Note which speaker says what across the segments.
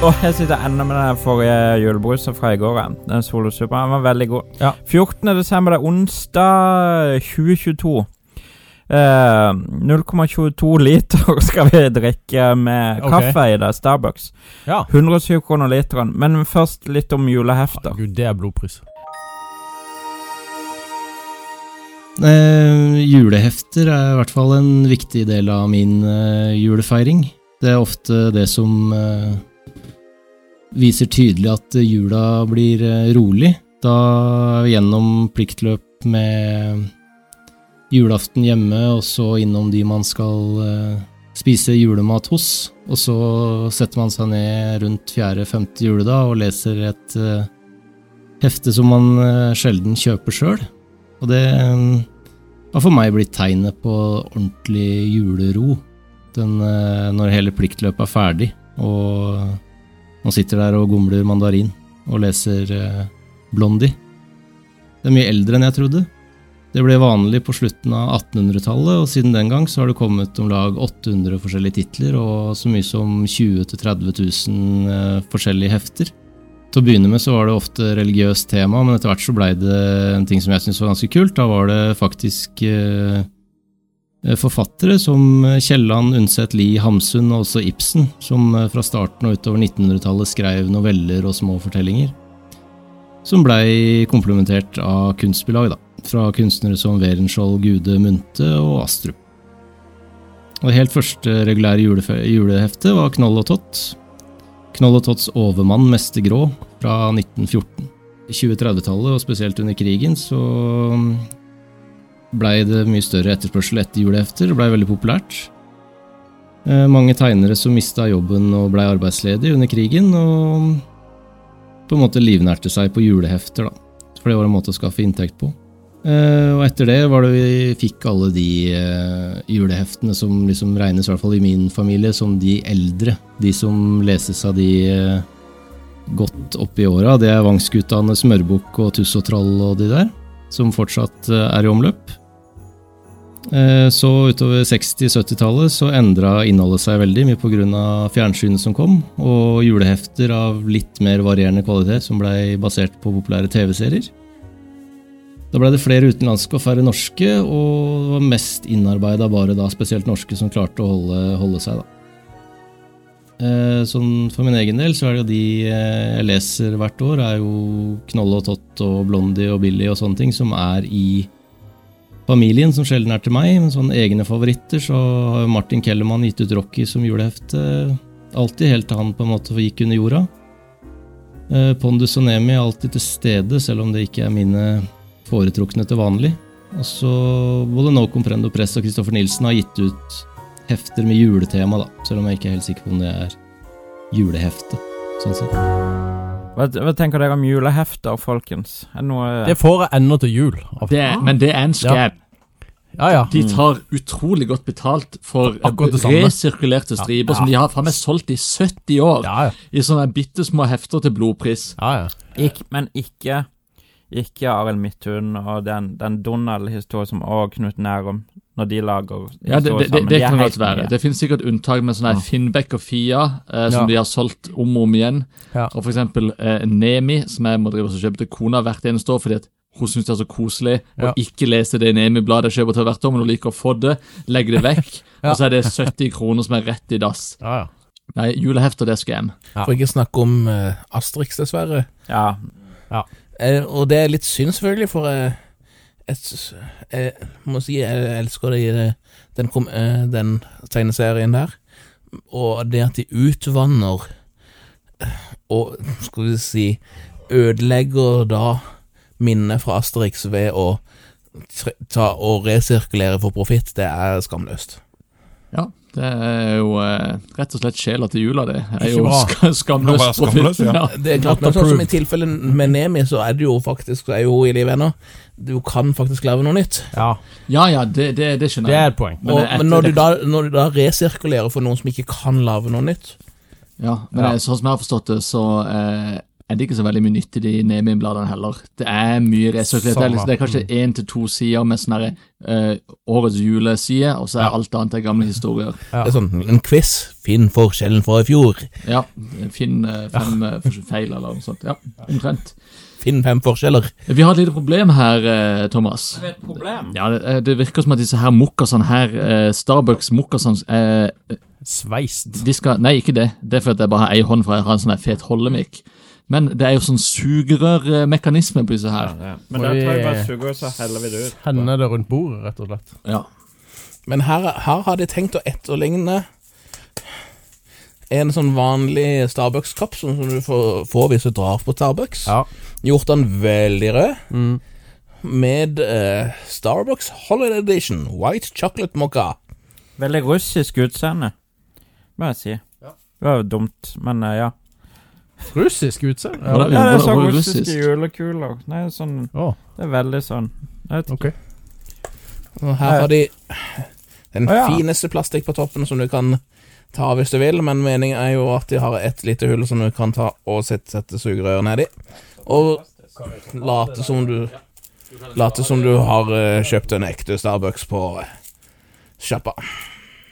Speaker 1: Og jeg sitter ennå med den forrige julebrusen fra i går. Den. Den var veldig god.
Speaker 2: Ja.
Speaker 1: 14. desember, det er onsdag 2022. Eh, 0,22 liter skal vi drikke med
Speaker 2: kaffe
Speaker 1: kaffe i det. Starbucks.
Speaker 2: Ja.
Speaker 1: 107 kroner literen. Men først litt om julehefter.
Speaker 2: Gud, det er blodpris.
Speaker 3: Eh, julehefter er i hvert fall en viktig del av min eh, julefeiring. Det er ofte det som eh, viser tydelig at eh, jula blir eh, rolig. Da gjennom pliktløp med julaften hjemme, og så innom de man skal eh, spise julemat hos. Og så setter man seg ned rundt fjerde-femte juledag og leser et hefte som man sjelden kjøper sjøl. Og det har for meg blitt tegnet på ordentlig julero. Den, når hele pliktløpet er ferdig, og man sitter der og gomler mandarin og leser eh, Blondie. Det er mye eldre enn jeg trodde. Det ble vanlig på slutten av 1800-tallet, og siden den gang så har det kommet om lag 800 forskjellige titler og så mye som 20 000-30 000 eh, forskjellige hefter. Til å begynne med så var det ofte religiøst tema, men etter hvert så blei det en ting som jeg syntes var ganske kult. Da var det faktisk eh, forfattere som Kielland, Undset Lie, Hamsun og også Ibsen, som eh, fra starten og utover 1900-tallet skrev noveller og små fortellinger. Som blei komplementert av kunstbilag, da. Fra kunstnere som Werenskiold, Gude, Munte og Astrup. Og Det helt første regulære juleheftet var Knoll og Tott, Knoll og Totts overmann Mester Grå fra 1914. I 2030-tallet, og spesielt under krigen, så blei det mye større etterspørsel etter julehefter. Det blei veldig populært. Eh, Mange tegnere som mista jobben og blei arbeidsledige under krigen, og på en måte livnærte seg på julehefter, da. For det var en måte å skaffe inntekt på. Eh, Og etter det var det vi fikk alle de eh, juleheftene som liksom regnes, i hvert fall i min familie, som de eldre. De som leses av de godt oppi åra. Det er Vangsgutane, Smørbukk og Tuss og Troll og de der, som fortsatt er i omløp. Eh, Så utover 60-70-tallet så endra innholdet seg veldig, mye pga. fjernsynet som kom, og julehefter av litt mer varierende kvalitet som blei basert på populære TV-serier. Da ble det flere utenlandske og færre norske, og det var mest innarbeida bare da spesielt norske som klarte å holde, holde seg, da. Eh, Sånn for min egen del så er det jo de eh, jeg leser hvert år, er jo Knolle og Tott og Blondie og Billy og sånne ting som er i familien, som sjelden er til meg. Men sånne egne favoritter, så har Martin Kellermann gitt ut Rocky som julehefte. Alltid helt til han på en måte gikk under jorda. Eh, Pondus og Nemi er alltid til stede, selv om det ikke er mine foretrukne til vanlig. Og så både No Comprendo Press og Kristoffer Nilsen har gitt ut hefter med juletema, da. Selv om jeg ikke er helt sikker på om det er julehefte. Sånn sett.
Speaker 1: Hva, hva tenker dere om julehefter, folkens? Er det noe
Speaker 2: Det får jeg ennå til jul.
Speaker 4: Det er, men det er en scam.
Speaker 2: Ja, ja.
Speaker 4: De tar utrolig godt betalt for resirkulerte striper
Speaker 2: Ja.
Speaker 4: som de har faen meg solgt i 70 år.
Speaker 2: Ja, ja.
Speaker 4: I sånne bitte små hefter til blodpris.
Speaker 2: ja, ja.
Speaker 1: Ikk, men ikke Ikke Arild Midthun og den, den Donald-historien som òg Knut Nærum, når de lager
Speaker 4: Ja, det, det, det, det
Speaker 1: De
Speaker 4: kan godt være.
Speaker 1: nye.
Speaker 4: Det finnes sikkert unntak med sånne
Speaker 1: Ja.
Speaker 4: Finnbekk og Fia, eh, som
Speaker 2: Ja.
Speaker 4: de har solgt om og om igjen.
Speaker 2: Ja.
Speaker 4: Og eksempel eh, Nemi, som jeg må drive og kjøpe til kona hvert eneste år fordi at hun syns det er så koselig
Speaker 2: Ja.
Speaker 4: å ikke lese det Nemi-bladet jeg kjøper til hvert år, men hun liker å få det, legge det vekk,
Speaker 2: Ja.
Speaker 4: og så er det 70 kroner som er rett i dass.
Speaker 2: ja, ja.
Speaker 4: Nei, julehefter, det skal jeg
Speaker 2: Ja.
Speaker 5: For ikke snakke om uh, Asterix, dessverre.
Speaker 1: Ja.
Speaker 5: Eh, og det er litt synd, selvfølgelig, for eh, et, jeg må si jeg elsker det i den, eh, den tegneserien der. Og det at de utvanner eh, og skal vi si ødelegger da minnet fra Asterix ved å ta og resirkulere for profitt, det er skamløst.
Speaker 4: Ja, det er jo eh, rett og slett sjela til jula, det. er jo sk skamløs, profitt.
Speaker 2: ja.
Speaker 5: Det er klart, men sånn som i tilfellet med Nemi, så er det jo faktisk Så er jo hun i live ennå. Du kan faktisk lage noe nytt.
Speaker 2: ja.
Speaker 4: Ja, ja, det, det, det skjønner
Speaker 2: Det er et poeng.
Speaker 4: Men
Speaker 5: Og, men når du, da, når du da resirkulerer for noen som ikke kan lage noe nytt
Speaker 4: Ja, men
Speaker 2: Ja.
Speaker 4: eh, sånn som jeg har forstått det, så eh, er det ikke så veldig mye nyttig i Nemi-bladene heller. Det er mye resirkulert. Det er, liksom, det er kanskje én til to sider med sånn eh, årets juleside, og så er alt annet er gamle historier.
Speaker 5: Det er sånn en quiz. Finn forskjellen fra i fjor.
Speaker 4: Ja, Finn eh, fem ja. feil eller noe sånt. Ja, omtrent.
Speaker 5: Finn fem forskjeller.
Speaker 4: Vi har et lite problem her, eh, Thomas.
Speaker 1: Det er et problem.
Speaker 4: Ja, det, eh, det virker som at disse her mokkasene her, eh, Starbucks mokkasene, eh,
Speaker 2: Sveist.
Speaker 4: de skal Nei, ikke det. Det er fordi jeg bare har ei hånd for jeg har en sånn fet holdemikk. Men det er jo sånn sugerørmekanisme på disse her.
Speaker 1: Ja, Men da tar vi- bare sugerør, så heller vi det ut.
Speaker 2: Hender det rundt bordet, rett og slett.
Speaker 4: Ja.
Speaker 5: Men her, her har de tenkt å etterligne en sånn vanlig Starbucks-kopp som som du får, får hvis du drar på Starbucks.
Speaker 2: Ja.
Speaker 5: Gjort den veldig rød.
Speaker 2: Mm.
Speaker 5: Med eh, Starbucks Holiday Edition White Chocolate Mocha.
Speaker 1: Veldig russisk utseende, må jeg si. Det var jo dumt, men uh, ja.
Speaker 2: Russisk utseende. Ja,
Speaker 1: Ja, det er sånn russiske julekuler. Nei, sånn
Speaker 2: oh.
Speaker 1: Det er veldig sånn Jeg vet ikke.
Speaker 2: ok.
Speaker 5: Og her har de den
Speaker 1: oh, ja.
Speaker 5: fineste plastikk på toppen som du kan ta hvis du vil, men meningen er jo at de har et lite hull som du kan ta og sette, sette sugerøret nedi. Og late som du Late som du har eh, kjøpt en ekte Starbucks på eh, sjappa.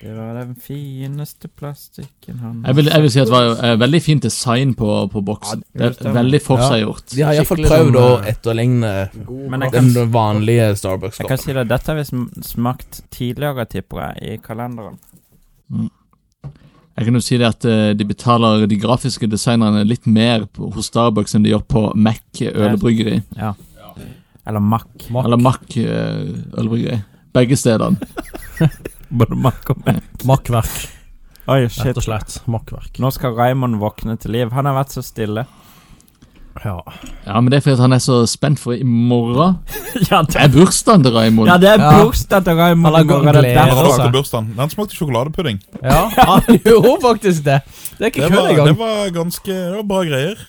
Speaker 1: Det var den fineste plastikken han
Speaker 4: Jeg vil, jeg vil si at det var eh, veldig fint design på, på boksen.
Speaker 1: Ja,
Speaker 4: Det er veldig forseggjort.
Speaker 5: De har iallfall prøvd
Speaker 2: sånn,
Speaker 5: å etterligne den vanlige Starbucks-koppen.
Speaker 1: jeg kan si det, dette har vi smakt tidligere, tipper jeg, i kalenderen.
Speaker 4: Jeg kan jo si det at eh, de betaler de grafiske designerne litt mer på, hos Starbucks enn de gjør på Mac ølbryggeri.
Speaker 1: Ja. Eller Mac.
Speaker 2: Mac.
Speaker 4: Eller Mack eh, ølbryggeri. Begge stedene.
Speaker 1: Både Mac og Mack.
Speaker 2: Makkverk,
Speaker 1: Oi,
Speaker 2: rett og slett. Makkverk.
Speaker 1: Nå skal Raymond våkne til liv. Han har vært så stille.
Speaker 2: Ja.
Speaker 4: Ja, men det er fordi han er så spent for i morgen
Speaker 1: ja, det,
Speaker 4: er bursdagen til Raymond.
Speaker 1: ja, det er bursdagen til Raymond.
Speaker 2: Han har
Speaker 1: i morgen, det
Speaker 2: gleder seg.
Speaker 6: smakte. Den smakte sjokoladepudding.
Speaker 2: ja. Han gjorde faktisk det. Det er ikke kødd
Speaker 6: var, det var ganske Det var bra greier.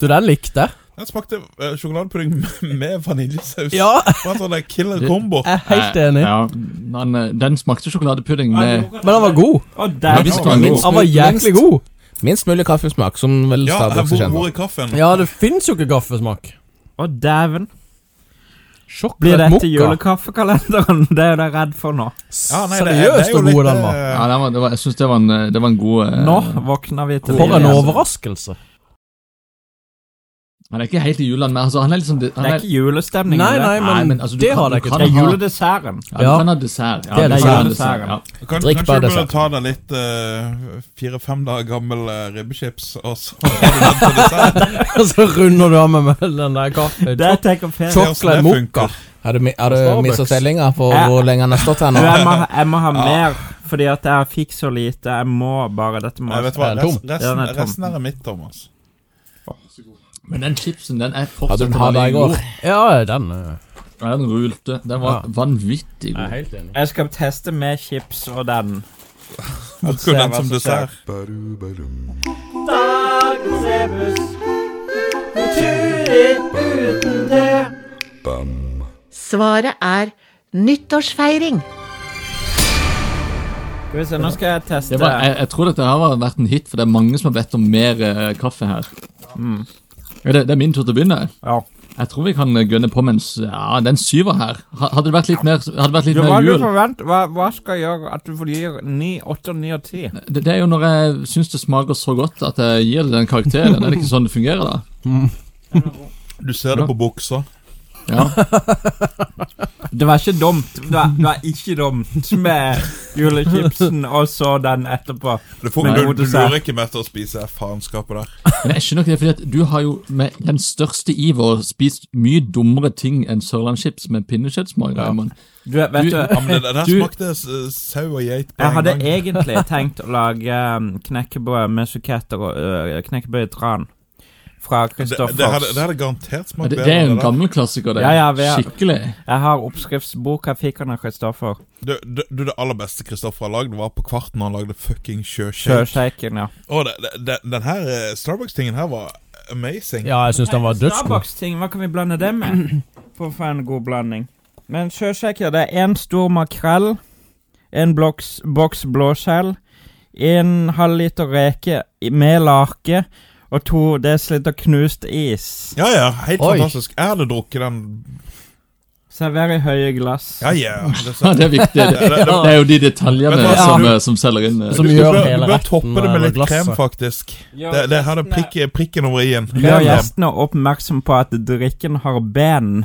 Speaker 2: Du, den likte.
Speaker 6: Den smakte uh, sjokoladepudding med vaniljesaus.
Speaker 2: Ja,
Speaker 6: var en sånn killer combo.
Speaker 2: jeg er helt enig.
Speaker 4: Ja, han, eh, den smakte sjokoladepudding med
Speaker 2: Men den var god.
Speaker 1: Oh,
Speaker 4: den
Speaker 1: var
Speaker 4: god.
Speaker 2: Var jæklig god.
Speaker 5: Minst mulig kaffesmak, som vel
Speaker 6: Ja,
Speaker 5: Starbucks
Speaker 6: hvor,
Speaker 5: er kjent
Speaker 6: hvor er kaffen?
Speaker 2: Ja, det fins jo ikke kaffesmak.
Speaker 1: Å, dæven. Blir dette
Speaker 2: mokka.
Speaker 1: julekaffekalenderen? Det er jeg da redd for nå.
Speaker 6: Ja, nei, det, er- det
Speaker 2: Seriøst
Speaker 6: er jo
Speaker 2: hvor
Speaker 6: litt
Speaker 2: god den var.
Speaker 6: eh,
Speaker 4: Ja, det var, det var, jeg syns det, var en, eh, det var en god eh,
Speaker 1: Nå våkner vi til
Speaker 2: For en overraskelse.
Speaker 4: Han er ikke helt i julen men altså, han er liksom
Speaker 1: Det
Speaker 4: han
Speaker 1: er ikke julestemning.
Speaker 2: Nei, nei, men,
Speaker 4: Nei, men altså,
Speaker 2: det
Speaker 4: kan-
Speaker 2: har det ikke
Speaker 1: Det er juledesserten.
Speaker 4: Ja, du
Speaker 2: Ja.
Speaker 4: kan ha dessert. Ja,
Speaker 2: Det er
Speaker 4: det er
Speaker 1: dessert.
Speaker 4: dessert, ja.
Speaker 6: Kan,
Speaker 5: Drikk
Speaker 6: kanskje
Speaker 5: bare
Speaker 6: du
Speaker 5: dessert.
Speaker 6: ta deg litt eh, fire-fem dager gammel uh, ribbechips, og så har du den til dessert.
Speaker 2: Og så runder du av med med den der kaffe.
Speaker 1: Det er take of fair.
Speaker 6: Se
Speaker 2: Chocolate
Speaker 6: det
Speaker 2: mokka.
Speaker 5: Har du, har du mista tellinga på hvor lenge han har stått her nå?
Speaker 1: jeg, må, jeg må ha mer, fordi at jeg fikk så lite. Jeg må bare Dette må
Speaker 6: jeg vet hva?
Speaker 2: Er tom?
Speaker 6: Resten, resten,
Speaker 1: Ja, er mitt,
Speaker 6: Thomas. Oh, så mitt, Thomas.
Speaker 4: Men den chipsen, den er
Speaker 5: Hadde
Speaker 4: fortsatt
Speaker 5: du den her i
Speaker 4: veldig
Speaker 5: går?
Speaker 4: god.
Speaker 2: Ja, den eh,
Speaker 4: Ja, den rulte. Den var
Speaker 2: Ja.
Speaker 4: vanvittig
Speaker 2: Jeg er
Speaker 4: god.
Speaker 2: helt enig.
Speaker 1: Jeg skal teste med chips og den.
Speaker 6: Bruker den
Speaker 1: hva
Speaker 6: som dessert?
Speaker 7: Svaret er nyttårsfeiring.
Speaker 1: Skal vi se, nå skal jeg teste.
Speaker 4: Det var, jeg, jeg tror dette har vært en hit, for det er mange som har bedt om mer eh, kaffe her.
Speaker 1: Mm.
Speaker 4: Det, det er min tur til å begynne.
Speaker 1: Ja.
Speaker 4: Jeg tror vi kan eh, gønne på mens Ja, det er syver her. Hadde det vært litt mer, hadde det vært litt
Speaker 1: Du,
Speaker 4: mer
Speaker 1: du
Speaker 4: jul
Speaker 1: forvent, hva, hva skal gjøre at du får gi 9, 8, 9 og 10?
Speaker 4: det, det er jo når jeg syns det smaker så godt at jeg gir det den karakteren. Er det ikke sånn det fungerer, da?
Speaker 6: Du ser det på buksa.
Speaker 4: Ja.
Speaker 1: Det var ikke dumt. Det var, det var ikke dumt med julechipsen og så den etterpå.
Speaker 6: Du, får,
Speaker 1: Men
Speaker 6: du, du lurer ikke mer til å spise faenskapet der.
Speaker 4: Men jeg skjønner ikke det, fordi at du har jo med den største iver spist mye dummere ting enn sørlandschips med pinnekjøttsmak.
Speaker 2: Ja.
Speaker 1: Du, vet
Speaker 4: Du-
Speaker 1: du,
Speaker 6: Ja, men det, der smakte sau og geit på
Speaker 1: jeg hadde
Speaker 6: gang.
Speaker 1: egentlig tenkt å lage um, knekkebrød med suketter og uh, knekkebrød i tran. Fra
Speaker 6: Det, det, hadde, det hadde garantert smakt
Speaker 4: Det, det er jo en gammel klassiker, det.
Speaker 1: Ja, ja, har-
Speaker 4: Skikkelig.
Speaker 1: Jeg har oppskriftsboka jeg fikk han av Christoffer.
Speaker 6: Du, du, du, det aller beste Kristoffer har lagd, var på kvarten han lagde fucking sjøshake.
Speaker 1: Sjøshaken, ja.
Speaker 6: Og den her eh, Starbucks-tingen her var amazing.
Speaker 2: Ja, jeg syns den var dødsgod.
Speaker 1: Starbucks-ting, hva kan vi blande det med? For å få en god blanding. Men sjøshaker, det er én stor makrell, en boks blåskjell, en halv liter reke med lake og to desiliter knust is.
Speaker 6: Ja, ja, helt
Speaker 2: Oi.
Speaker 6: fantastisk. Jeg hadde drukket den
Speaker 1: Server i høye glass.
Speaker 6: Ja, ja. Det,
Speaker 4: Ja, det er viktig. Det, det er jo de detaljene
Speaker 6: hva?
Speaker 4: som, eh, som selger inn. eh,
Speaker 2: Som
Speaker 6: du,
Speaker 2: gjør
Speaker 6: bør,
Speaker 2: hele
Speaker 6: du bør toppe det med litt
Speaker 2: glasset.
Speaker 6: krem, faktisk. Det, det her er prikk, prikken over i-en.
Speaker 1: Gjør gjestene oppmerksom på at drikken har ben.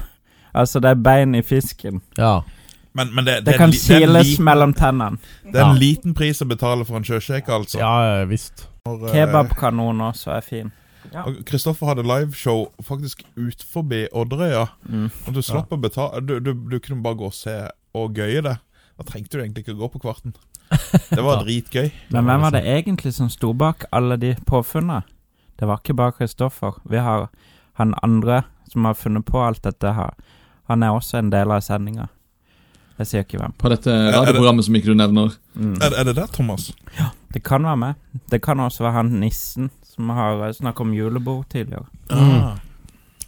Speaker 1: Altså, det er bein i fisken.
Speaker 2: Ja.
Speaker 6: Men, men det,
Speaker 1: Det
Speaker 6: er
Speaker 1: kan
Speaker 6: det er
Speaker 1: siles mellom tennene.
Speaker 6: Det er en liten pris å betale for en sjøsjekk, altså.
Speaker 2: ja, visst.
Speaker 6: Eh,
Speaker 1: Kebabkanon også er fin.
Speaker 6: Ja. Kristoffer hadde liveshow faktisk ut forbi Odderøya.
Speaker 1: Mm.
Speaker 6: Og du slapp å betale du, du, du kunne bare gå og se og gøye det. Da trengte du egentlig ikke å gå på Kvarten. Det var dritgøy.
Speaker 1: Men hvem var det egentlig som sto bak alle de påfunnene? Det var ikke bare Kristoffer. Vi har han andre som har funnet på alt dette her. Han er også en del av sendinga. Jeg sier ikke hvem.
Speaker 4: På dette radioprogrammet som ikke du nevner.
Speaker 1: Mm.
Speaker 6: Er, er det det, Thomas?
Speaker 1: Det kan være med. Det kan også være han nissen som har snakket om julebord tidligere.
Speaker 6: Ah.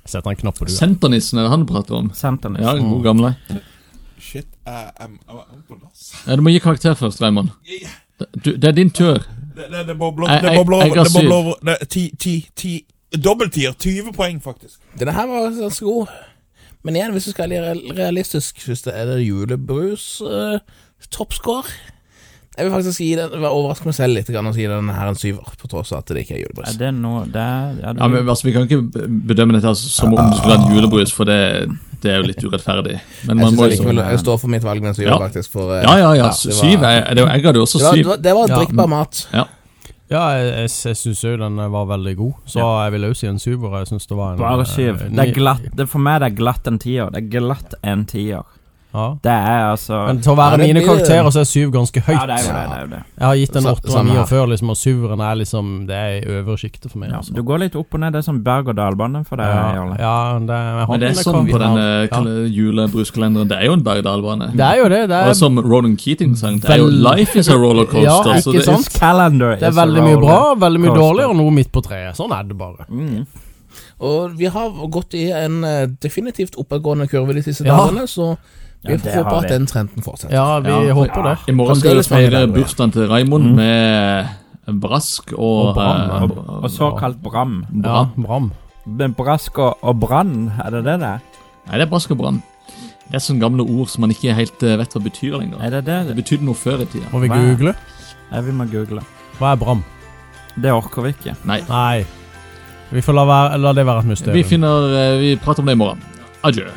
Speaker 2: Setter en knopper på du.
Speaker 4: Senternissen er det han prater om.
Speaker 1: Senternissen.
Speaker 4: Ja, den gode gamle.
Speaker 6: Shit, jeg- jeg på dass.
Speaker 4: Ja, du må gi karakter først, Raymond. Du, det er din tur.
Speaker 6: Det, det, det bobler
Speaker 4: Jeg- jeg- jeg
Speaker 6: over. Det ti, ti, ti Dobbeltier. 20 poeng, faktisk.
Speaker 5: Denne her var ganske god. Men igjen, hvis du skal være realistisk, synes det er det julebrus uh, toppscore. Jeg vil faktisk gi den overraske meg selv litt og si den her en syver, på tross av at det ikke er
Speaker 1: Er det noe det er, ja, det,
Speaker 4: Ja, men altså, Vi kan ikke bedømme dette altså, som om det skulle vært en julebrus, for det, det er jo litt urettferdig. Men
Speaker 5: Jeg,
Speaker 4: må
Speaker 5: likevel,
Speaker 4: liksom
Speaker 5: jeg står for mitt valg med en syver,
Speaker 4: Ja.
Speaker 5: faktisk. For, ja,
Speaker 4: Ja, ja, ja.
Speaker 5: det var-
Speaker 4: Syv. Jeg, det, jeg det også
Speaker 5: Det var, det
Speaker 4: syv.
Speaker 5: var, det var
Speaker 2: Ja.
Speaker 5: drikkbar mat.
Speaker 2: Ja, jeg, jeg, jeg syns jo den eh, var veldig god, så jeg vil også si en syver. Jeg synes det var en
Speaker 1: bare
Speaker 2: eh,
Speaker 1: syv. Det er glatt. Det for meg det er glatt en tier. Det er glatt en tier.
Speaker 2: Ja.
Speaker 1: Det er altså
Speaker 2: Men til å være mine karakterer, så er syv ganske høyt.
Speaker 1: Ja, det er jo det. det, er jo det.
Speaker 2: Jeg har gitt en
Speaker 5: Sa-
Speaker 2: åtte og
Speaker 5: her.
Speaker 2: før, liksom, og syveren er liksom Det er i øvre sjiktet for meg.
Speaker 1: Ja,
Speaker 2: altså.
Speaker 1: du går litt opp og ned. Det er sånn berg-og-dal-bane for deg,
Speaker 2: ja,
Speaker 1: Jarle.
Speaker 2: ja, det,
Speaker 4: Men det er sånn på denne
Speaker 2: Ja.
Speaker 4: julebruskalenderen. Det er jo en berg-og-dal-bane.
Speaker 2: Det er jo det. Det
Speaker 4: Og
Speaker 2: er,
Speaker 4: som Ronan Keating sang, det er jo 'Life is a rollercoaster'.
Speaker 2: Ja,
Speaker 4: så
Speaker 2: ikke
Speaker 4: det,
Speaker 2: sant?
Speaker 1: Calendar
Speaker 2: det er veldig mye bra, veldig mye dårlig, og noe midt på treet. Sånn er det bare.
Speaker 1: Mm.
Speaker 5: Og vi har gått i en eh, definitivt oppadgående kurve de siste
Speaker 2: Ja.
Speaker 5: dagene, så vi
Speaker 1: Ja, håpe
Speaker 5: at den trenden fortsetter.
Speaker 2: Ja, vi
Speaker 4: Ja,
Speaker 2: håper det.
Speaker 4: I morgen skal vi feire bursdagen til Raymond
Speaker 1: Mm.
Speaker 4: med brask og,
Speaker 2: Og Bram,
Speaker 4: og,
Speaker 2: ja.
Speaker 1: Og såkalt bram.
Speaker 2: Ja,
Speaker 4: Bram.
Speaker 2: Bram.
Speaker 1: Men Brask og, og brann, er det det det er?
Speaker 4: Nei, det er brask og brann. Det er sånne gamle ord som man ikke helt eh, vet hva betyr lenger.
Speaker 1: Er det det?
Speaker 4: Det betydde noe før i tida.
Speaker 2: Må vi google?
Speaker 1: Ja, vi må google.
Speaker 2: Hva er Bram?
Speaker 1: Det orker vi ikke.
Speaker 4: Nei.
Speaker 2: Nei. Vi får la, være, la det være et mysterium.
Speaker 4: Vi finner eh, Vi prater om det i morgen. Adjø.